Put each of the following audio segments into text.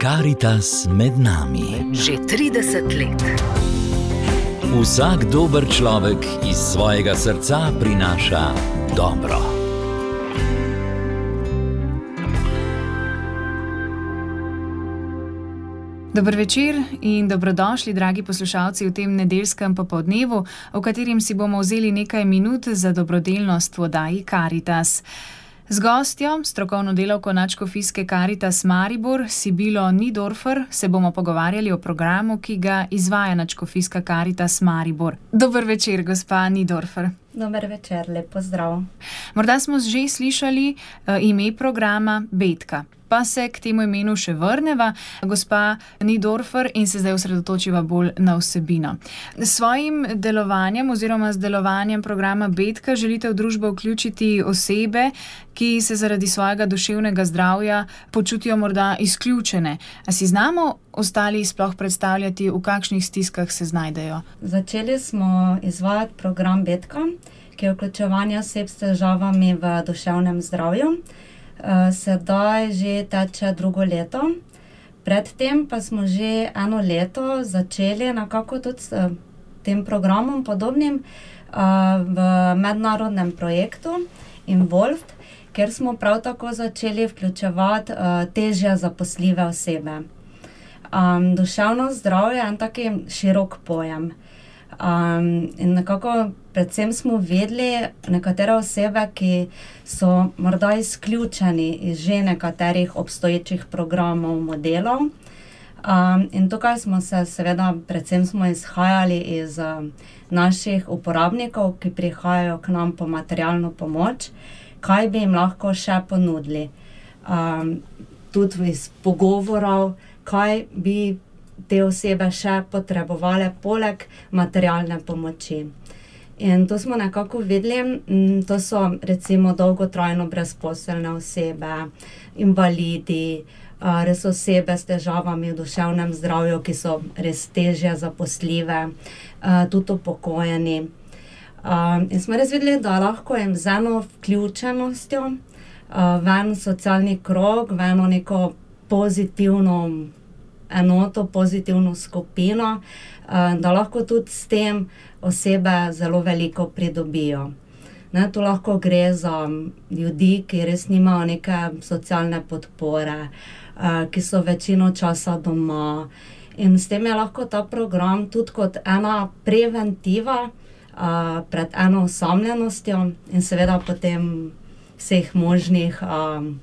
Karitas med nami. Že 30 let. Vsak dober človek iz svojega srca prinaša dobro. Dobro večer in dobrodošli, dragi poslušalci, v tem nedeljskem popoldnevu, v katerem si bomo vzeli nekaj minut za dobrodelnost v oddaji Karitas. Z gostjo, strokovno delavko Načkofijske Karitas Maribor, Sibilo Nidorfer, se bomo pogovarjali o programu, ki ga izvaja Načkofijska Karitas Maribor. Dober večer, gospa Nidorfer. Dober večer, lepo zdrav. Morda smo že slišali uh, ime programa Betka pa se k temu imenu še vrneva, gospa Nidorfer, in se zdaj osredotočiva bolj na vsebino. S svojim delovanjem oziroma z delovanjem programa Betka želite v družbo vključiti osebe, ki se zaradi svojega duševnega zdravja počutijo morda izključene. A si znamo ostali sploh predstavljati, v kakšnih stiskah se znajdejo? Začeli smo izvajati program Betka, ki je vključevanje oseb s težavami v duševnem zdravju. Eh, sedaj že teče drugo leto. Predtem pa smo že eno leto začeli nekako tudi s tem programom podobnim uh, v mednarodnem projektu Involved, kjer smo prav tako začeli vključevati uh, težje zaposljive osebe. Um, duševno zdravje je en taki širok pojem. Um, in nekako, predvsem smo videli nekatere osebe, ki so morda izključeni iz že nekaterih obstoječih programov, modelov. Um, in tukaj smo se, seveda, predvsem smo izhajali iz um, naših uporabnikov, ki prihajajo k nam po materialno pomoč, kaj bi jim lahko še ponudili. Um, tudi iz pogovorov, kaj bi te osebe še potrebovale, poleg materialne pomoči. In to smo nekako videli, to so recimo dolgotrajno brezposelne osebe, invalidi, res osebe s težavami v duševnem zdravju, ki so res težje zaposljive, tudi upokojeni. In smo res videli, da lahko jim z eno vključenostjo v en socialni krog, v eno neko pozitivno enoto, pozitivno skupino, eh, da lahko tudi s tem osebe zelo veliko pridobijo. Ne, to lahko gre za ljudi, ki res nimajo neke socialne podpore, eh, ki so večino časa doma. In s tem je lahko ta program tudi kot ena preventiva uh, pred eno osamljenostjo in seveda potem vseh možnih um,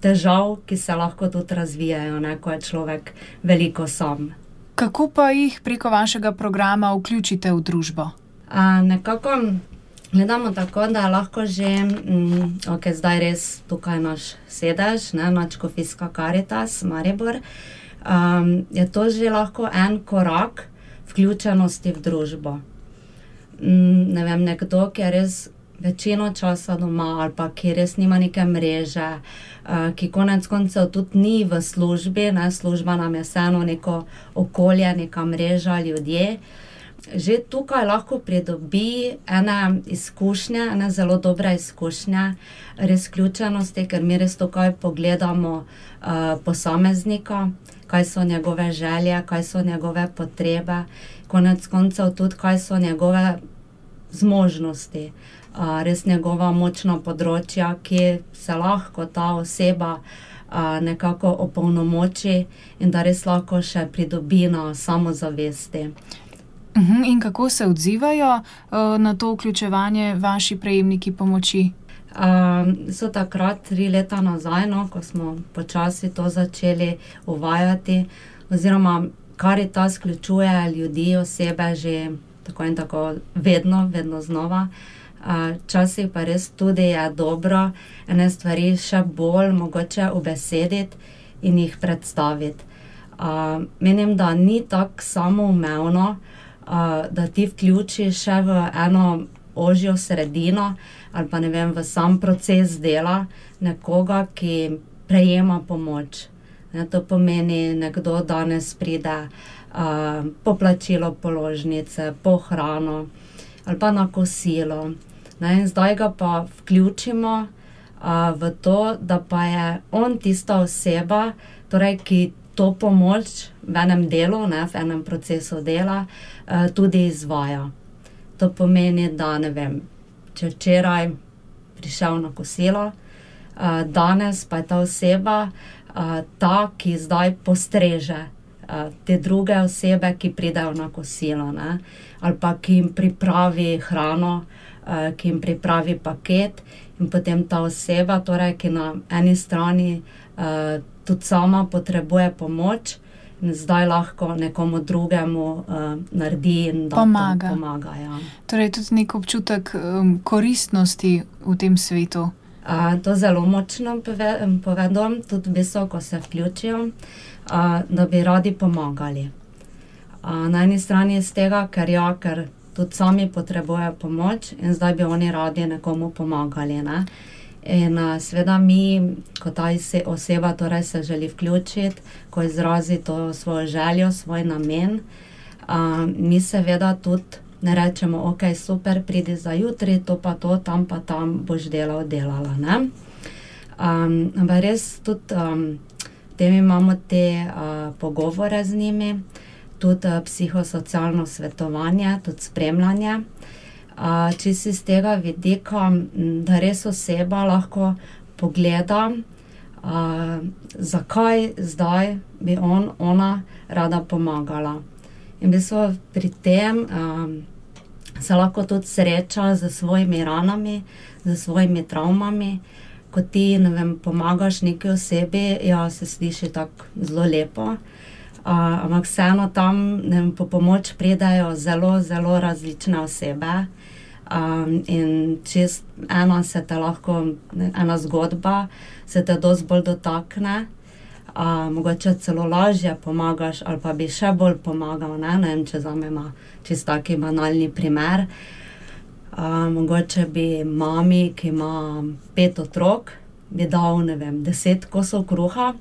težav, ki se lahko tudi razvijajo, ne, ko je človek veliko sam. Kako pa jih preko vašega programa vključite v družbo? A, nekako gledamo tako, da lahko že, mm, ok, zdaj res tukaj naš sedež, ne, načko Fiska Karitas, Maribor. Um, je to že lahko en korak vključenosti v družbo. Mm, ne vem, nekdo, ki je res večino časa doma ali pa ki res nima neke mreže, uh, ki konec koncev tudi ni v službi, ne, služba nam je vseeno neko okolje, neka mreža ljudje. Že tukaj lahko pridobi ene izkušnje, ene zelo dobre izkušnje, res ključenosti, ker mi res tukaj pogledamo uh, posameznika, kaj so njegove želje, kaj so njegove potrebe, konec koncev tudi, kaj so njegove zmožnosti. Uh, res njegova močna področja, ki se lahko ta oseba a, nekako opolnomoči in da res lahko še pridobi na samozavesti. Mhm, in kako se odzivajo uh, na to vključevanje vaši prejemniki pomoči? Um, so takrat, tri leta nazaj, no, ko smo počasi to začeli uvajati, oziroma kar je ta sključuje ljudi, osebe, že tako in tako, vedno, vedno znova. Uh, Včasih pa res tudi je dobro ene stvari še bolj mogoče obesediti in jih predstaviti. Uh, menim, da ni tako samoumevno, uh, da ti vključiš še v eno ožjo sredino ali pa ne vem, v sam proces dela nekoga, ki prejema pomoč. Ne, to pomeni, nekdo danes pride uh, po plačilo položnice, po hrano ali pa na kosilo. Ne, zdaj ga pa vključimo uh, v to, da pa je on tista oseba, torej, ki to pomoč v enem delu, ne, v enem procesu dela, uh, tudi izvaja. To pomeni, da ne vem, če včeraj prišel na kosilo, uh, danes pa je ta oseba uh, ta, ki zdaj postreže uh, te druge osebe, ki pridejo na kosilo, ali pa ki jim pripravi hrano, uh, ki jim pripravi paket. In potem ta oseba, torej, ki na eni strani uh, tudi sama potrebuje pomoč, in zdaj lahko nekomu drugemu uh, naredi in da Pomaga. pomaga ja. Torej, tudi nek občutek um, koristnosti v tem svetu. Uh, to zelo močno pove, povedo, tudi visoko se vključijo, uh, da bi radi pomagali. Uh, na eni strani iz tega, ker, ja, ker tudi sami potrebujejo pomoč in zdaj bi oni radi nekomu pomagali. Ne? In uh, seveda mi, ko ta oseba torej se želi vključiti, ko izrazi to svojo željo, svoj namen, uh, mi seveda tudi ne rečemo, ok, super, pridi za jutri, to pa to, tam pa tam boš delal, delala. Ne? Um, ampak res tudi um, tem imamo te uh, pogovore z njimi, tudi uh, psihosocialno svetovanje, tudi spremljanje. Uh, čisto iz tega vidika, da res oseba lahko pogleda, uh, zakaj zdaj bi on, ona rada pomagala. In v bistvu pri tem um, se lahko tudi sreča z svojimi ranami, z svojimi travmami. Ko ti vem, pomagaš neki osebi, ja, se sliši tako zelo lepo. Uh, ampak vseeno tam ne po pomoč pridejo zelo, zelo različne osebe. Um, in čist ena se te lahko, ne, ena zgodba se te dosti bolj dotakne. Uh, mogoče celo lažje pomagaš, ali pa bi še bolj pomagal. Ne, ne vem, če zamema čist taki banalni primer. Uh, mogoče bi mami, ki ima pet otrok, bi dal ne vem, deset kosov kruha,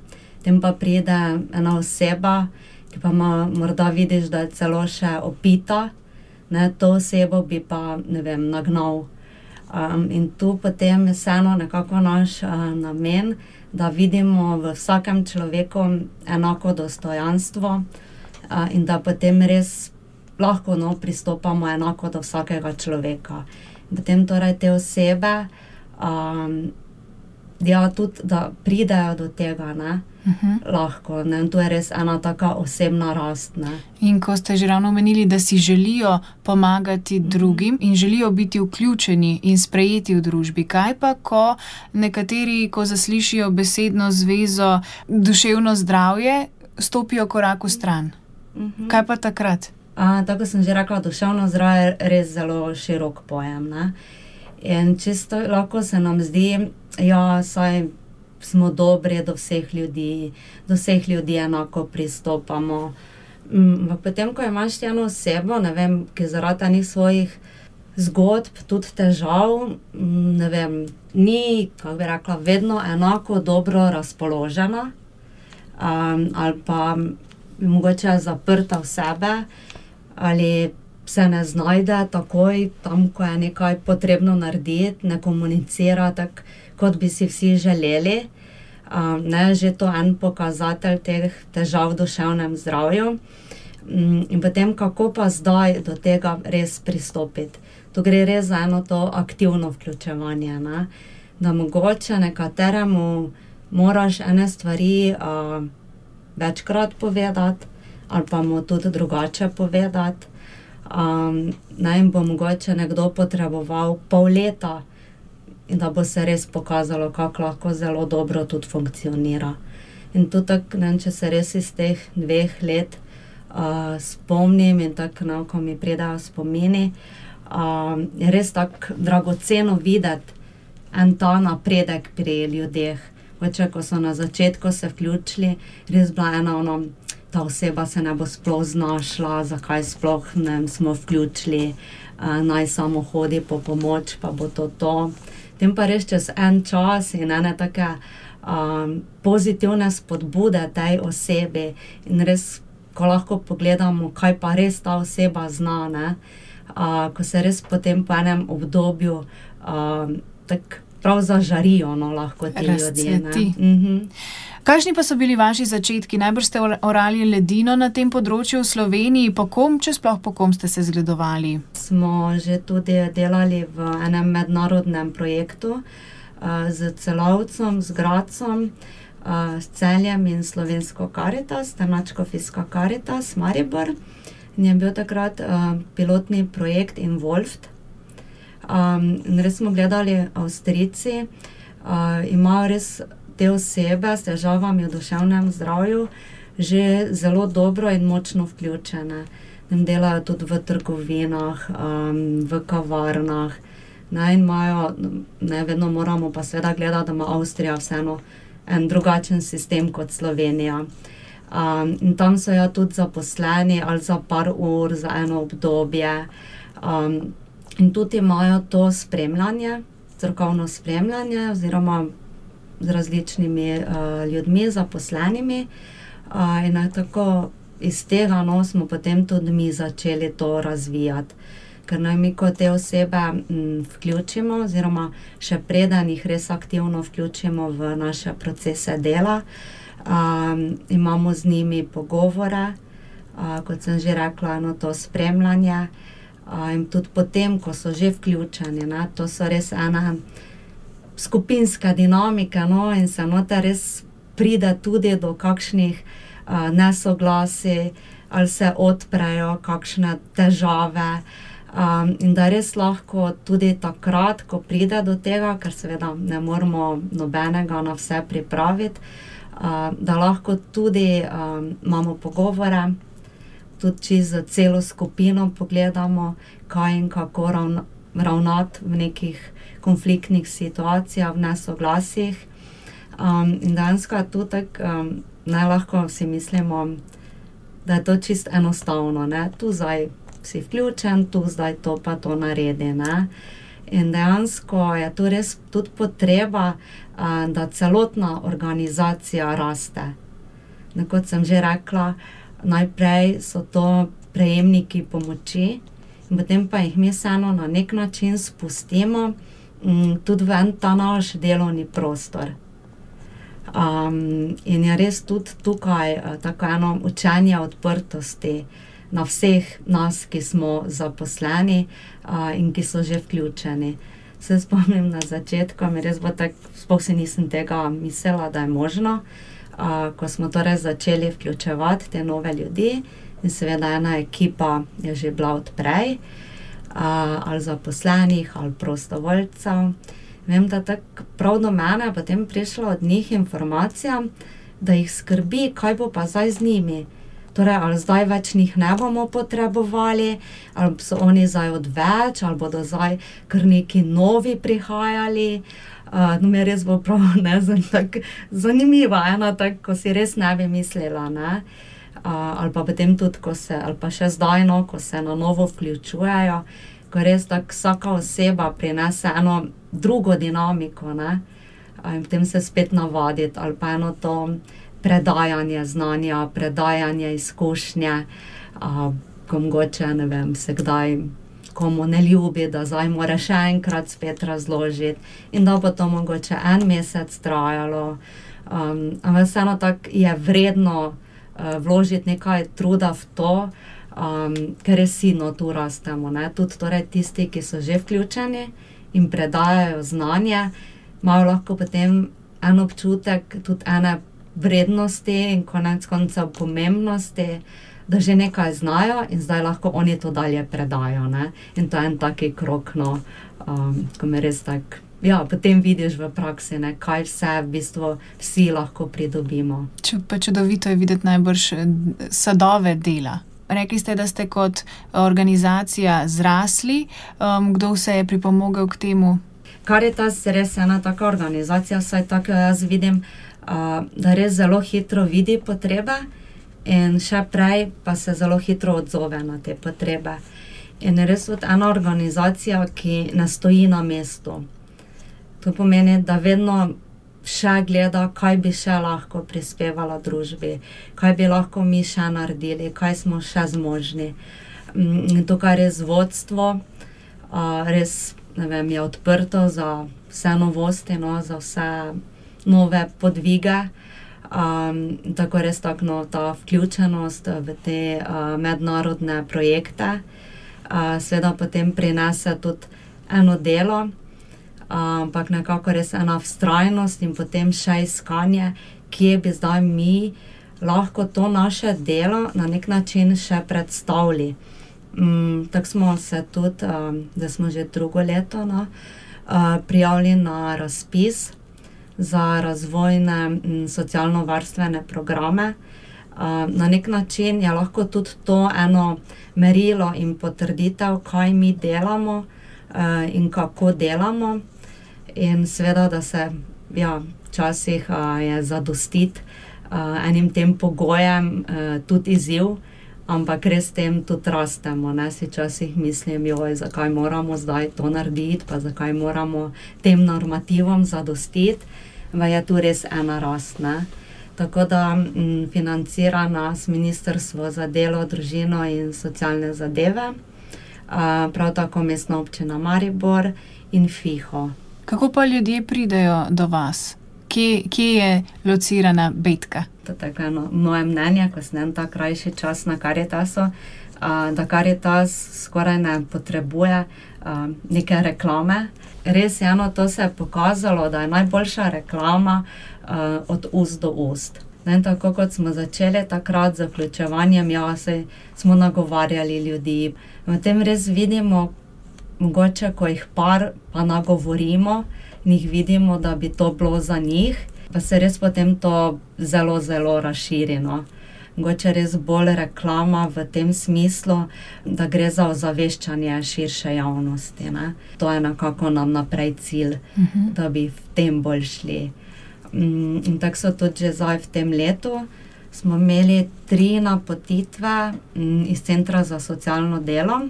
tem pa pride ena oseba, ki pa ima, morda vidiš, da je celo še opita, ne, to osebo bi pa ne vem, nagnal. Um, in tu potem je vseeno nekako naš uh, namen, da vidimo v vsakem človeku enako dostojanstvo uh, in da potem res lahko no, pristopamo enako do vsakega človeka. In potem torej te osebe, um, ja, tudi da pridejo do tega, ne, Uh -huh. lahko. Ne, to je res ena taka osebna rast. Ne. In ko ste že ravno omenili, da si želijo pomagati drugim in želijo biti vključeni in sprejeti v družbi, kaj pa, ko nekateri, ko zaslišijo besedno zvezo duševno zdravje, stopijo korak v stran? Mhm. Kaj pa takrat? A, tako sem že rekla, duševno zdravje je res zelo širok pojem. Ne? In čisto lahko se nam zdi, da ja, saj smo dobri do vseh ljudi, do vseh ljudi enako pristopamo. Mm, Ampak potem, ko imaš eno osebo, ne vem, ki zaradi enih svojih zgodb, tudi težav, mm, ne vem, ni, kako bi rekla, vedno enako dobro razpoložena, um, ali pa mogoče je zaprta v sebe, ali se ne znajde takoj tam, ko je nekaj potrebno narediti, ne komunicira tako, kot bi si vsi želeli. Um, ne, že to en pokazatelj teh težav v duševnem zdravju. Mm, In potem, kako pa zdaj do tega res pristopiti. Tu gre res za eno to aktivno vključevanje. Ne? Da mogoče nekateremu moraš ene stvari uh, večkrat povedati, ali pa mu tudi drugače povedati. Um, naj bo mogoče nekdo potreboval pol leta, in da bo se res pokazalo, kako lahko zelo dobro tudi funkcionira. In tu tako, ne če se res iz teh dveh let uh, spomnim in tako, no, ko mi pridajo spomini, um, je res tako dragoceno videti en ta napredek pri ljudeh. Oče, ko so na začetku se vključili, res bila ena ono, ta oseba se ne bo sploh znašla, zakaj sploh ne smo vključili, uh, naj samo hodi po pomoč, pa bo to to. Tem pa res čez en čas in ene take um, pozitivne spodbude tej osebi, in res, ko lahko pogledamo, kaj pa res ta oseba zna, ne, uh, ko se res potem po enem obdobju um, tako prav zažarijo, no, lahko ti ljudje. Mhm. Kakšni pa so bili vaši začetki? Najbrž ste orali ledino na tem področju v Sloveniji, po kom, če sploh po kom ste se zgledovali? Smo že tudi delali v enem mednarodnem projektu uh, z celovcem, z Gracom, uh, s celjem in slovensko karitas, Trnačko Fiska Karitas, Maribor. In je bil takrat uh, pilotni projekt Involved. Um, res smo gledali Avstrijci, uh, imajo res te osebe s težavami v duševnem zdravju že zelo dobro in močno vključene. In delajo tudi v trgovinah, um, v kavarnah. Ne, imajo, ne vedno moramo pa seveda gledati, da ima Avstrija vseeno en drugačen sistem kot Slovenija. Um, in tam so ja tudi zaposleni ali za par ur, za eno obdobje. Um, in tudi imajo to spremljanje, strokovno spremljanje, oziroma z različnimi uh, ljudmi, zaposlenimi. Uh, in tako iz tega no, smo potem tudi mi začeli to razvijati. Ker naj mi kot te osebe m, vključimo, oziroma še preden jih res aktivno vključimo v naše procese dela, um, imamo z njimi pogovore, uh, kot sem že rekla, eno to spremljanje. Uh, in tudi potem, ko so že vključeni, ne, to so res ena skupinska dinamika, no, in se noter res pride tudi do kakšnih uh, nesoglasij, ali se odprejo kakšne težave. Um, in da res lahko tudi takrat, ko pride do tega, ker seveda ne moramo nobenega na vse pripraviti, uh, da lahko tudi um, imamo pogovore, tudi za celo skupino pogledamo, kaj in kako ravnati v nekih konfliktnih situacijah, v nesoglasjih. Um, in dejansko je to tako, um, najlahko si mislimo, da je to čist enostavno, ne? tu zdaj si vključen, tu zdaj to pa to naredi. Ne? In dejansko je to res tudi potreba, uh, da celotna organizacija raste. Ne, kot sem že rekla, najprej so to prejemniki pomoči, potem pa jih mi vseeno na nek način spustimo um, tudi v en ta naš delovni prostor. Um, in je res tudi tukaj uh, tako eno učenje odprtosti na vseh nas, ki smo zaposleni uh, in ki so že vključeni. Se spomnim na začetku, mi res bo tako, sploh si nisem tega mislila, da je možno, uh, ko smo torej začeli vključevati te nove ljudi in seveda ena ekipa je že bila odprej ali zaposlenih, ali prostovoljcev. Vem, da tako prav do mene je potem prišla od njih informacija, da jih skrbi, kaj bo pa zdaj z njimi. Torej, ali zdaj več njih ne bomo potrebovali, ali so oni zdaj odveč, ali bodo zdaj kar neki novi prihajali. Uh, no, mi je res bilo prav ne, tako zanimivo, ena tako, ko si res ne bi mislila. Ne. Uh, ali pa potem tudi, ko se, ali pa še zdaj, no, ko se na novo vključujejo, ko res tako vsaka oseba prinese eno drugo dinamiko, ne, in potem se spet navaditi, ali pa eno to predajanje znanja, predajanje izkušnje, a, ko mogoče ne vem, se kdaj. Komu ne ljubi, da zdaj mora še enkrat spet razložiti, in da bo to mogoče en mesec trajalo. Um, ampak vseeno tako je vredno uh, vložiti nekaj truda v to, um, ker resino tu rastemo. Ne? Tudi torej, tisti, ki so že vključeni in predajajo znanje, imajo lahko potem en občutek tudi ene vrednosti in konec koncev pomembnosti. Da že nekaj znajo, in zdaj lahko oni to dalje predajo. Ne? In to je en taki krok, no, um, ko me res tako ja, potem vidiš v praksi, ne, kaj vse v bistvu vsi lahko pridobimo. Če pa čudovito je videti najbrž eh, sadove dela. Rekli ste, da ste kot organizacija zrasli. Um, kdo vse je pripomogel k temu? Kar je ta res ena taka organizacija, vsaj tako jaz vidim, uh, da res zelo hitro vidi potrebe in še prej pa se zelo hitro odzove na te potrebe. In res je ena organizacija, ki ne stoji na mestu. To pomeni, da vedno še gleda, kaj bi še lahko prispevala družbi, kaj bi lahko mi še naredili, kaj smo še zmožni. Mm, to, kar je z vodstvo, res vem, je odprto za vse novosti, no, za vse nove podvige. Um, tako res tako no, ta vključenost v te uh, mednarodne projekte, uh, seveda potem prinese tudi eno delo, ampak nekako res ena vztrajnost in potem še iskanje, kje bi zdaj mi lahko to naše delo na nek način še predstavili. Um, tako smo se tudi, um, da smo že drugo leto no, uh, prijavili na razpis za razvojne socialno-varstvene programe. Na nek način je lahko tudi to eno merilo in potrditev, kaj mi delamo in kako delamo. In seveda, da se ja, včasih je zadostiti enim tem pogojem tudi izziv, ampak res tem tudi rastemo. Ne? Si včasih mislim, joj, zakaj moramo zdaj to narediti, pa zakaj moramo tem normativom zadostiti je tu res ena rast. Ne? Tako da m, financira nas Ministrstvo za delo, družino in socialne zadeve, a, prav tako mestna občina Maribor in FIHO. Kako pa ljudje pridejo do vas? Kje, kje je locirana betka? To je tako eno moje mnenje, ko sem ta krajši čas na Karitasu, a, da Karitas skoraj ne potrebuje a, neke reklame res eno to se je pokazalo, da je najboljša reklama uh, od ust do ust. Ne, tako kot smo začeli takrat z vključevanjem, ja, se smo nagovarjali ljudi. V tem res vidimo, mogoče, ko jih par pa nagovorimo in jih vidimo, da bi to bilo za njih, pa se res potem to zelo, zelo razširino mogoče res bolj reklama v tem smislu, da gre za ozaveščanje širše javnosti. Ne? To je nekako nam naprej cilj, uh mhm. -huh. da bi v tem bolj šli. Mm, in tako so tudi že zdaj v tem letu. Smo imeli tri napotitve mm, iz Centra za socialno delo,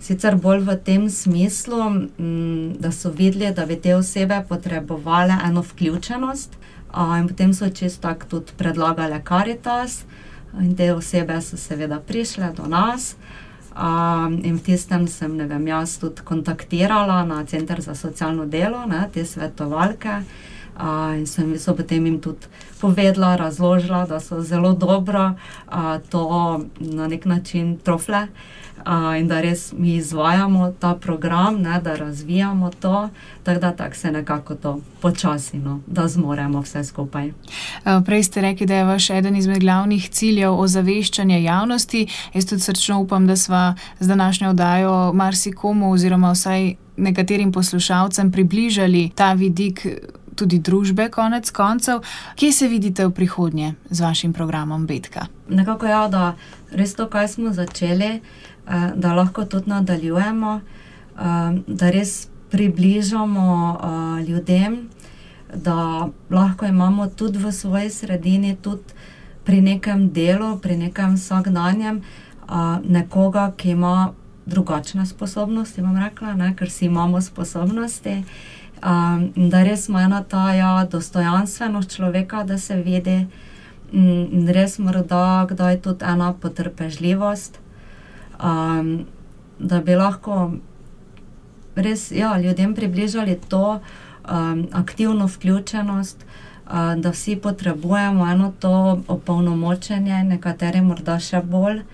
sicer bolj v tem smislu, mm, da so videli, da bi te osebe potrebovale eno vključenost, in potem so čisto tako tudi predlagali Karitas, In te osebe so seveda prišle do nas. Um, in v tistem sem, ne vem, jaz tudi kontaktirala na Center za socialno delo, ne, te svetovalke. Uh, in sem so potem jim tudi povedala, razložila, da so zelo dobro uh, to na nek način trofle uh, in da res mi izvajamo ta program, ne, da razvijamo to, tako da tak se nekako to počasi, no, da zmoremo vse skupaj. Prej ste rekli, da je vaš eden izmed glavnih ciljev ozaveščanje javnosti. Jaz tudi srčno upam, da smo z današnjo oddajo marsikomu oziroma vsaj nekaterim poslušalcem približali ta vidik tudi družbe, konec koncev. Kje se vidite v prihodnje z vašim programom Betka? Nekako je, ja, da res to, kar smo začeli, eh, da lahko tudi nadaljujemo, eh, da res približamo eh, ljudem, da lahko imamo tudi v svoji sredini, tudi pri nekem delu, pri nekem vsakdanjem, nekoga, ki ima drugačne sposobnosti, bom rekla, ne, ker si imamo sposobnosti. Um, da res ima ena ta ja, dostojanstvenost človeka, da se vidi, in res morda kdaj tudi ena potrpežljivost, um, da bi lahko res ja, ljudem približali to um, aktivno vključenost, uh, da vsi potrebujemo eno to opolnomočenje, nekateri morda še bolj,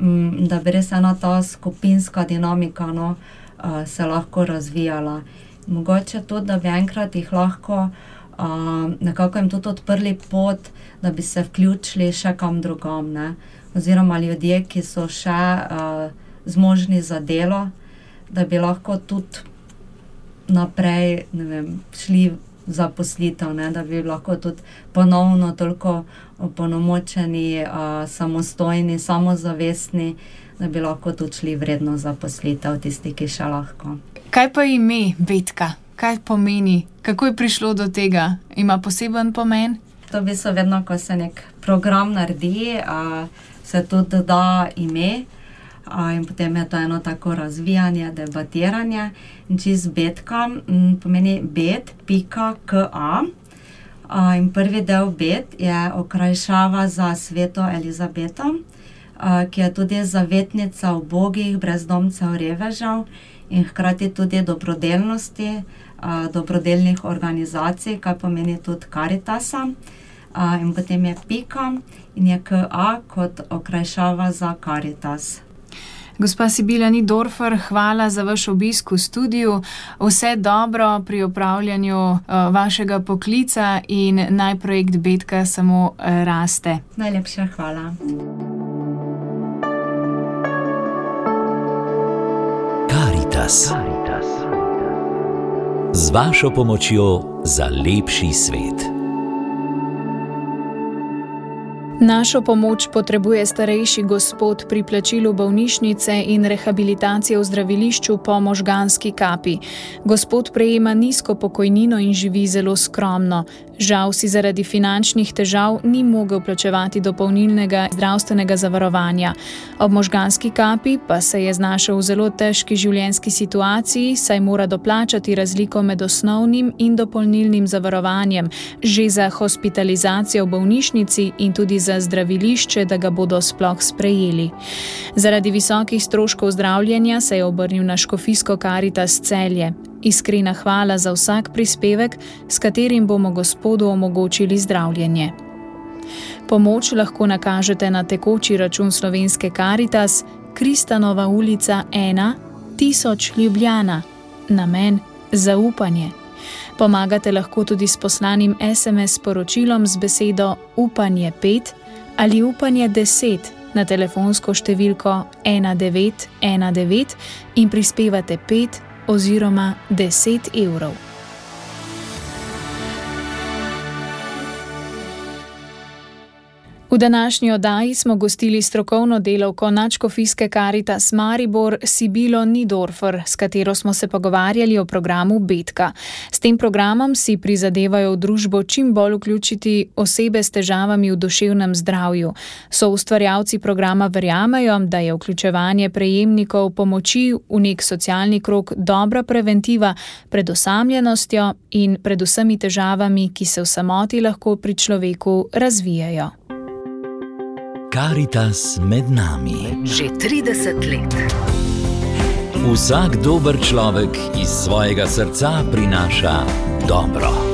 um, da bi res ena ta skupinska dinamika no, uh, se lahko razvijala mogoče tudi, da bi enkrat jih lahko uh, nekako jim tudi odprli pot, da bi se vključili še kam drugam. Ne? Oziroma ljudje, ki so še uh, zmožni za delo, da bi lahko tudi naprej vem, šli za poslitev, da bi lahko tudi ponovno toliko opolnomočeni, uh, samostojni, samozavestni, da bi lahko tudi šli vredno za poslitev, tisti, ki še lahko. Kaj pa ime Betka? Kaj pomeni, kako je prišlo do tega? Ima poseben pomen? To bi se vedno, ko se nek program naredi, a, se tudi da ime. In potem je to eno tako razvijanje, debatiranje. In čez betka m, pomeni bet, pika, ka. A, in prvi del bet je okrajšava za sveto Elizabeto, ki je tudi zavetnica ubogih, brezdomcev, revežev in hkrati tudi dobrodelnosti, dobrodelnih organizacij, kar pomeni tudi Karitasa. in potem je pika in je KA kot okrajšava za Karitas. Gospa Sibila Nidorfer, hvala za vaš obisk v studiu. Vse dobro pri upravljanju uh, vašega poklica in naj projekt Betka samo uh, raste. Najlepša hvala. Karitas. Karitas. Z vašo pomočjo za lepši svet. Našo pomoč potrebuje starejši gospod pri plačilu bolnišnice in rehabilitacije v zdravilišču po možganski kapi. Gospod prejema nizko pokojnino in živi zelo skromno. Žal si zaradi finančnih težav ni mogel plačevati dopolnilnega zdravstvenega zavarovanja. Ob možganski kapi pa se je znašel v zelo težki življenjski situaciji, saj mora doplačati razliko med osnovnim in dopolnilnim zavarovanjem, že za hospitalizacijo v bolnišnici in tudi za zdravilišče, da ga bodo sploh sprejeli. Zaradi visokih stroškov zdravljenja se je obrnil na škofijsko karitas celje. Iskrena hvala za vsak prispevek, s katerim bomo gospodu omogočili zdravljenje. Pomoč lahko nakažete na tekoči račun slovenske karitas Kristanova ulica 1, 1000 Ljubljana, namen zaupanje. Pomagate lahko tudi s poslanim SMS sporočilom z besedo upanje 5 ali upanje 10 na telefonsko številko 1919 in prispevate 5 oziroma 10 evrov. V današnji oddaji smo gostili strokovno delovko Načkofijske karitas Maribor Sibilo Nidorfer, s katero smo se pogovarjali o programu Betka. S tem programom si prizadevajo v družbo čim bolj vključiti osebe s težavami v duševnem zdravju. So ustvarjalci programa verjamejo, da je vključevanje prejemnikov pomoči v nek socialni krok dobra preventiva pred osamljenostjo in pred vsemi težavami, ki se v samoti lahko pri človeku razvijajo. Karitas med nami. Že 30 let. Vsak dober človek iz svojega srca prinaša dobro.